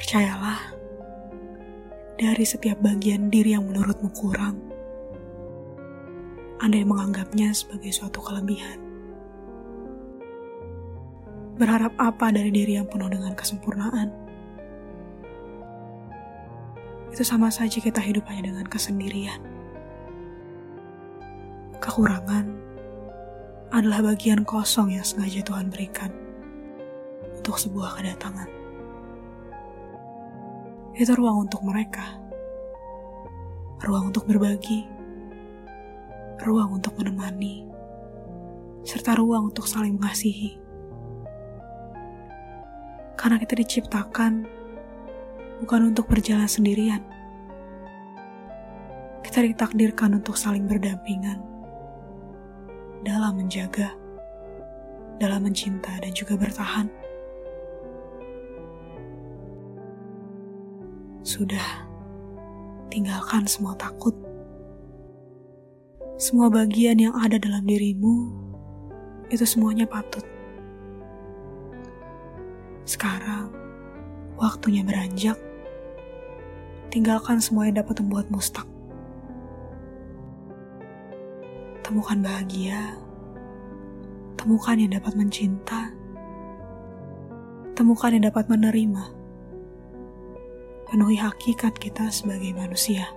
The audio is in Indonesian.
Percayalah, dari setiap bagian diri yang menurutmu kurang, ada yang menganggapnya sebagai suatu kelebihan. Berharap apa dari diri yang penuh dengan kesempurnaan? Itu sama saja kita hidup hanya dengan kesendirian. Kekurangan adalah bagian kosong yang sengaja Tuhan berikan untuk sebuah kedatangan itu ruang untuk mereka. Ruang untuk berbagi. Ruang untuk menemani. Serta ruang untuk saling mengasihi. Karena kita diciptakan bukan untuk berjalan sendirian. Kita ditakdirkan untuk saling berdampingan dalam menjaga, dalam mencinta, dan juga bertahan. Sudah, tinggalkan semua takut. Semua bagian yang ada dalam dirimu, itu semuanya patut. Sekarang, waktunya beranjak. Tinggalkan semua yang dapat membuatmu stuck. Temukan bahagia. Temukan yang dapat mencinta. Temukan yang dapat menerima penuhi hakikat kita sebagai manusia.